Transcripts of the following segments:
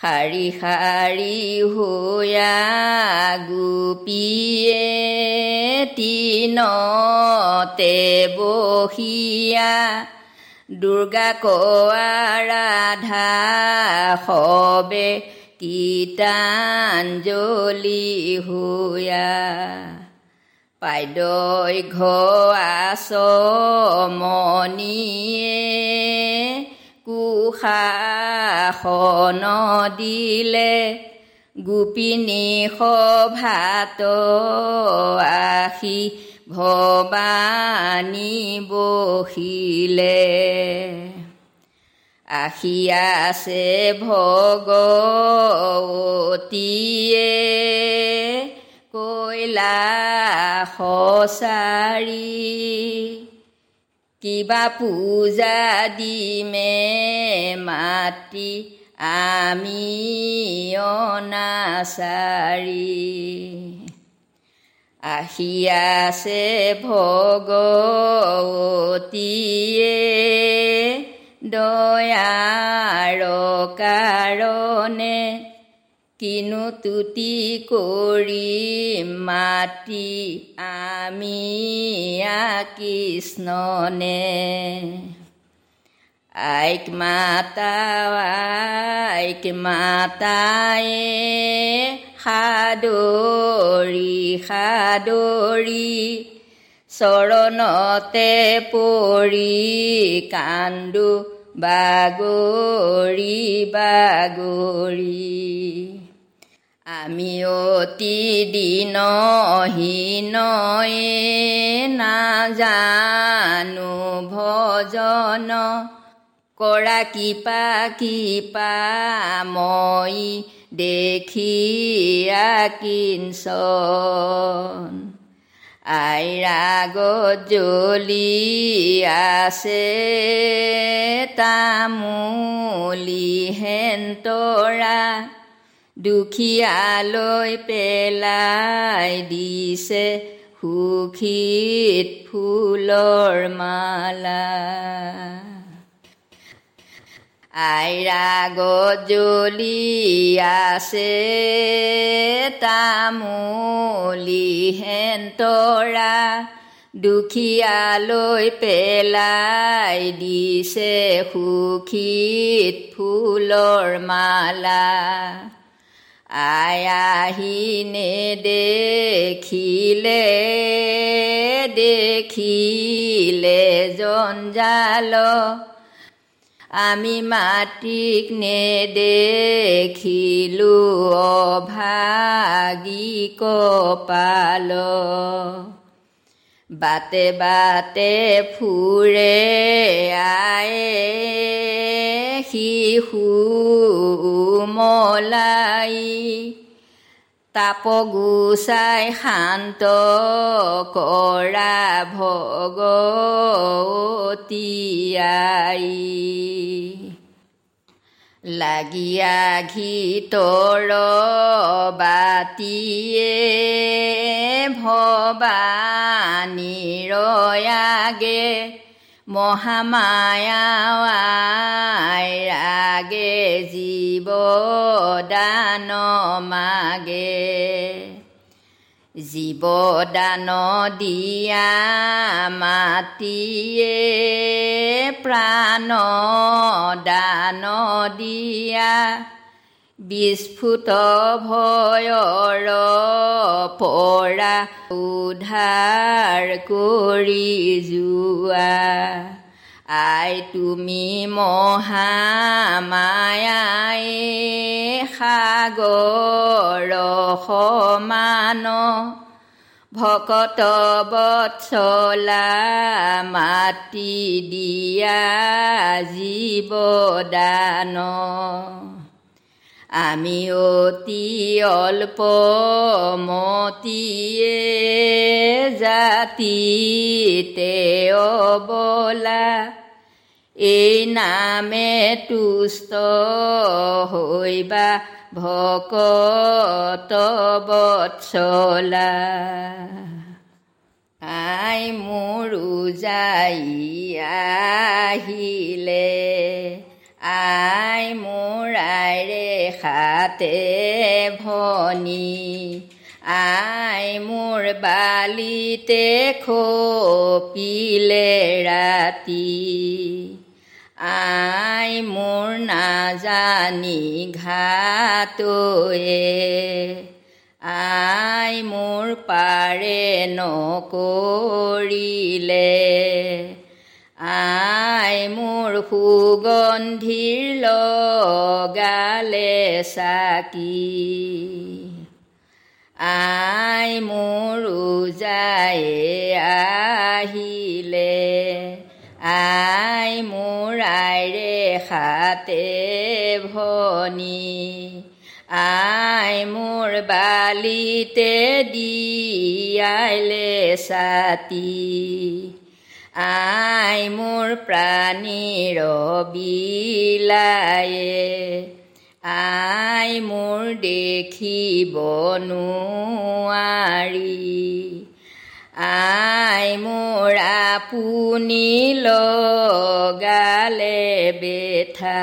শাৰী শাৰী হোয়া গোপীয়ে তিনতে বহিয়া দুৰ্গা কোৱা ৰাধা সবে কীৰ্তাঞ্জলি হোয়া পাইদৈ ঘাচ মণিয়ে কুশাসন দিলে গোপিনী সভাত আশী ভৱানী বহিলে। আহি আছে ভগৱতীয়ে কৈলাসচাৰী। কিবা পূজা দিমে মাতি আমি অনাচাৰী আহি আছে ভগৱতীয়ে দয়াৰ কাৰণে কিনো তুতি কৰি মাতি আমি কৃষ্ণনে। আইক মাতা আইক মাতায়ে সাদৰি সাদৰি চৰণতে পৰি কান্দো বাগৰি বাগৰি। আমি অতি দিনহীনয়ে নাজানো ভজন। কৰা কিপা কিপা মই দেখিয়া কিঞ্চন আইৰাগত জ্বলি আছে তামুলি হেন্তৰা দুখীয়ালৈ পেলাই দিছে সুখীত ফুলৰ মালা। আইৰাগত জ্বলি আছে তামুলি হেন্তৰা দুখীয়ালৈ পেলাই দিছে সুখীত ফুলৰ মালা। আই আহিনে দেখিলে দেখিলে জঞ্জাল। আমি মাতৃক নেদেখিলো অভাগী কপাল। বাটে বাটে ফুৰে আয়ে শিশু মলাই তাপ গুচাই শান্ত কৰা ভগতীয়াই লাগিয়া ঘিতৰ বাতিয়ে ভৱানীৰয়াগে মহামায়াই ৰাগে জীৱ দান মাগে জীৱ দান দিয়া মাতিয়ে প্ৰাণ দান দিয়া বিস্ফুট ভয়ৰ পৰা উদ্ধাৰ কৰি যোৱা। আই তুমি মহামায়াই সাগৰ সমান। ভকত বৎসলা মাতি দিয়া জীৱদান আমি অতি অল্প মতিয়ে জাতিতে অবলা। এই নামে তুষ্ট হৈবা ভকত বৎসলা। আই মোৰ যাই আহিলে খাতে ভনী আই মোৰ বালিতে খপিলে ৰাতি। আই মোৰ নাজানি ঘাটয়ে আই মোৰ পাৰে নকৰিলে। আই মোৰ সুগন্ধিৰ লগালে চাকি। আই মোৰ উজাই আহিলে। আই মোৰ আইৰে খাতে ভনী। আই মোৰ বালিতে দিয়াইলে ছাতি। আই মোৰ প্ৰাণীৰ বিলায়ে আই মোৰ দেখিব নোৱাৰি আই মোৰ আপুনি লগালে বেথা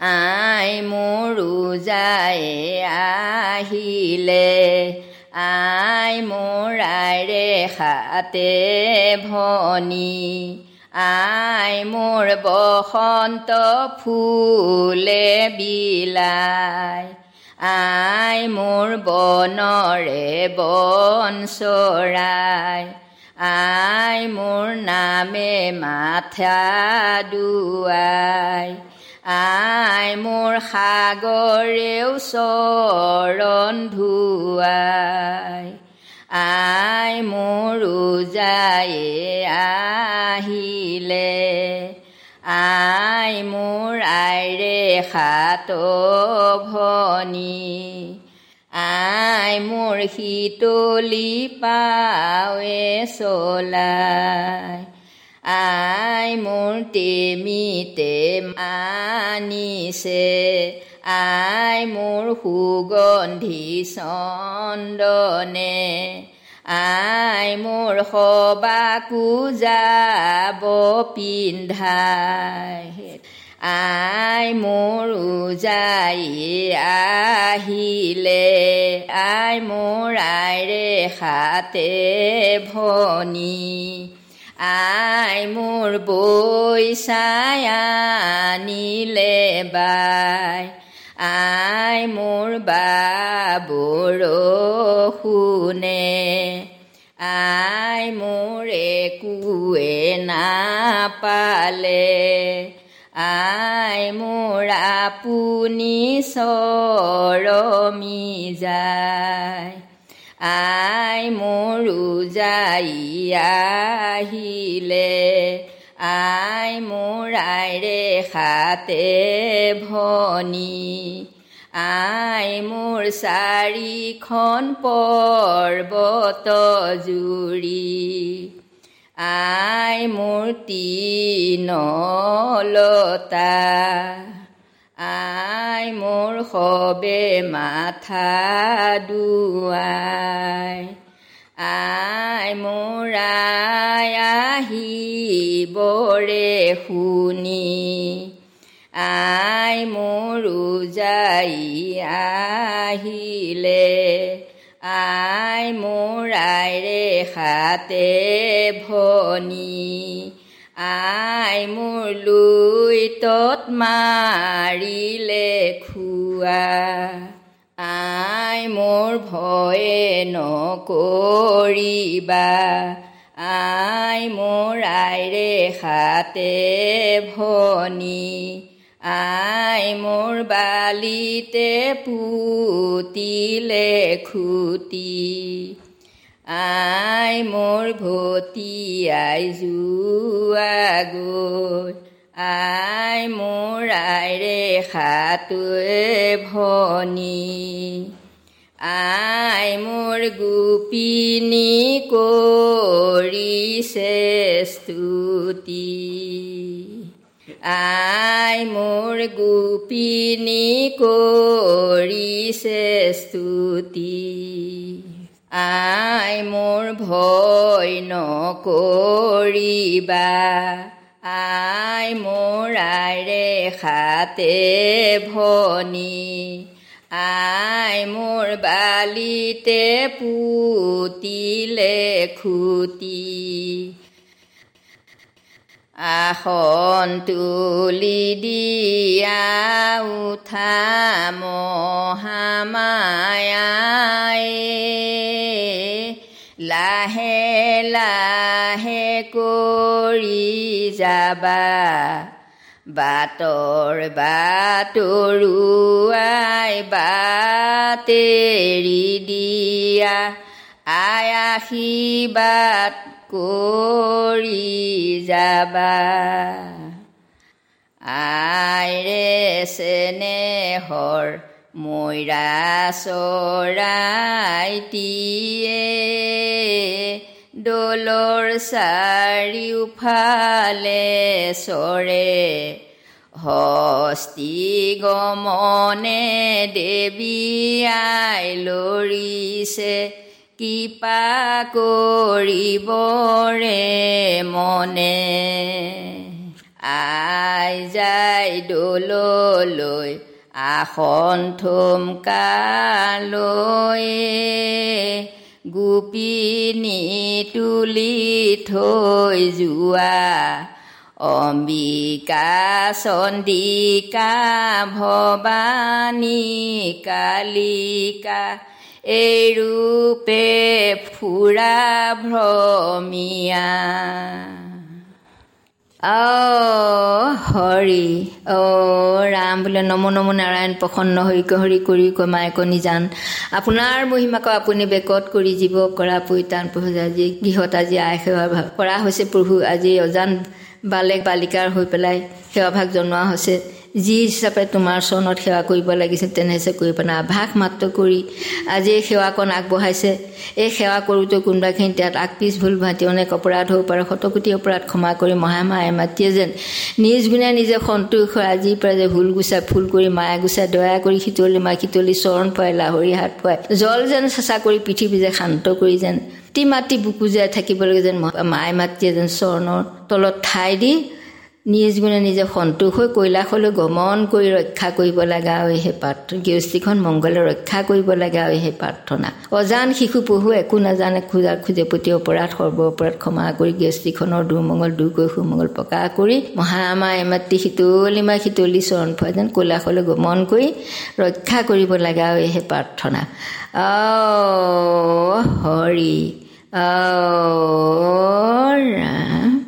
আই মোৰ যায় আহিলে আই মোৰ আইৰে খাতে ভনী। আই মোৰ বসন্ত ফুলে বিলাই। আই মোৰ বনৰে বন চৰাই। আই মোৰ নামে মাথা দুৱাই। আই মোৰ সাগৰেও চৰণ ধুৱাই। আই মোৰ উজাই আহিলে। আই মোৰ আইৰে সাত ভনী আই মোৰ শীতলি পাৱে চলাই। আই মোৰ টেমিতে আনিছে আই মোৰ সুগন্ধি চন্দনে আই মোৰ সবাকো যাব পিন্ধাই আই মোৰ উজাই আহিলে আই মোৰ আইৰে খাতে ভনী আই মোৰ বৈ চাই আনিলে বাই আই মোৰ বাবৰ শুনে আই মোৰ একোৱে নাপালে আই মোৰ আপুনি চৰমি যায় আই মোৰ যাই আহিলে আই মোৰ আইৰে খাতে ভনী আই মোৰ চাৰিখন পৰ্বত জুৰি আই মোৰ তিনলতা মোৰ সবে মাথা দুৱাই। আই মোৰ আই আহিবৰে শুনি। আই মোৰ যাই আহিলে। আই মোৰ আইৰে খাতে ভনী। আই মোৰ লুইতত মাৰিলে খোৱা। আই মোৰ ভয়ে নকৰিবা। আই মোৰ আইৰে খাতে ভনী। আই মোৰ বালিতে পুতিলে খুটি। আই মোৰ ভতিয়াই যোৱা গৈ আই মোৰ আইৰে খাটোৱে ভনী। আই মোৰ গোপিনী কৰিছে স্তুতি। আই মোৰ গোপিনী কৰিছে স্তুতি। আই মোৰ ভয় নকৰিবা। আই মোৰ আইৰে খাতে ভনী। আই মোৰ বালিতে পুতিলে খুটি। আসন তুলি দিয়া উঠা মহামায়াই লাহে লাহে কৰি যাবা বাটৰ বাটৰুৱাই বাটেৰি দিয়া আই আশীৰ্বাদ কৰি যাবা। আইৰে চেনেহৰ মৈৰা চৰাইটিয়ে দলৰ চাৰিওফালে চৰে। হস্তি গমনে দেৱী আই লৰিছে কৃপা কৰিবৰে মনে। আই যাই দললৈ আসন থমকালৈ গোপিনী তুলি থৈ যোৱা অম্বিকা চন্দিকা ভৱানী কালিকা এই ৰূপে ফুৰা ভ্ৰমীয়া। অ হৰি অ ৰাম বোলে নম নম নাৰায়ণ প্ৰসন্ন হৰি কৰি কমাই কণী জান। আপোনাৰ মহিমাক আপুনি বেকত কৰি জীৱ কৰা পৰিত্ৰাণ আজি গৃহত আজি আই সেৱা কৰা হৈছে প্ৰভু আজি অজান বালেক বালিকাৰ হৈ পেলাই সেৱাভাগ জনোৱা হৈছে। যি হিচাপে তোমাৰ চৰণত সেৱা কৰিব লাগিছিল তেনে হিচাপে কৰিব পৰা আভাস মাত্ৰ কৰি আজি এই সেৱাকণ আগবঢ়াইছে। এই সেৱা কৰোঁতে কোনোবাখিনি তাত আগ পিছ ভুল ভাতি অনেক অপৰাধ হ'ব পাৰে। শতকোটি অপৰাধ ক্ষমা কৰি মহামায়ে মাতিয়ে যেন নিজ গুণে নিজে সন্তোষ হয় আজিৰ পৰা যে ভুল গুচাই ফুল কৰি মায়ে গুচাই দয়া কৰি শীতলি মা শীতলি চৰণ পুৱাই লাহৰি হাত পুৱাই জল যেন চেঁচা কৰি পৃথিৱী যে শান্ত কৰি যেন মাতি বুকু জীয়াই থাকিবলৈকে যেন মায়ে মাতৃয়ে যেন চৰণৰ তলত ঠাই দি নিজ গুণে নিজে সন্তোষ হৈ কৈলাসলৈ গমন কৰি ৰক্ষা কৰিব লগা আৰু সেই প্ৰাৰ্থনা। গৃহস্থীখন মংগলে ৰক্ষা কৰিব লগা আৰু সেই প্ৰাৰ্থনা। অজান শিশু পহু একো নাজানে খোজা খোজে প্ৰতি অপৰাধ সৰ্ব অপৰাধ ক্ষমা কৰি গৃহস্থীখনৰ দুৰ্মংগল দূৰ কৰি সুমংগল প্ৰকাশ কৰি মহামা এমাতৃ শীতলি মা শীতলি চৰণ ফুৱাই যেন কৈলাসলৈ গমন কৰি ৰক্ষা কৰিব লগা আৰু সেই প্ৰাৰ্থনা। অ হৰি অ ৰাম।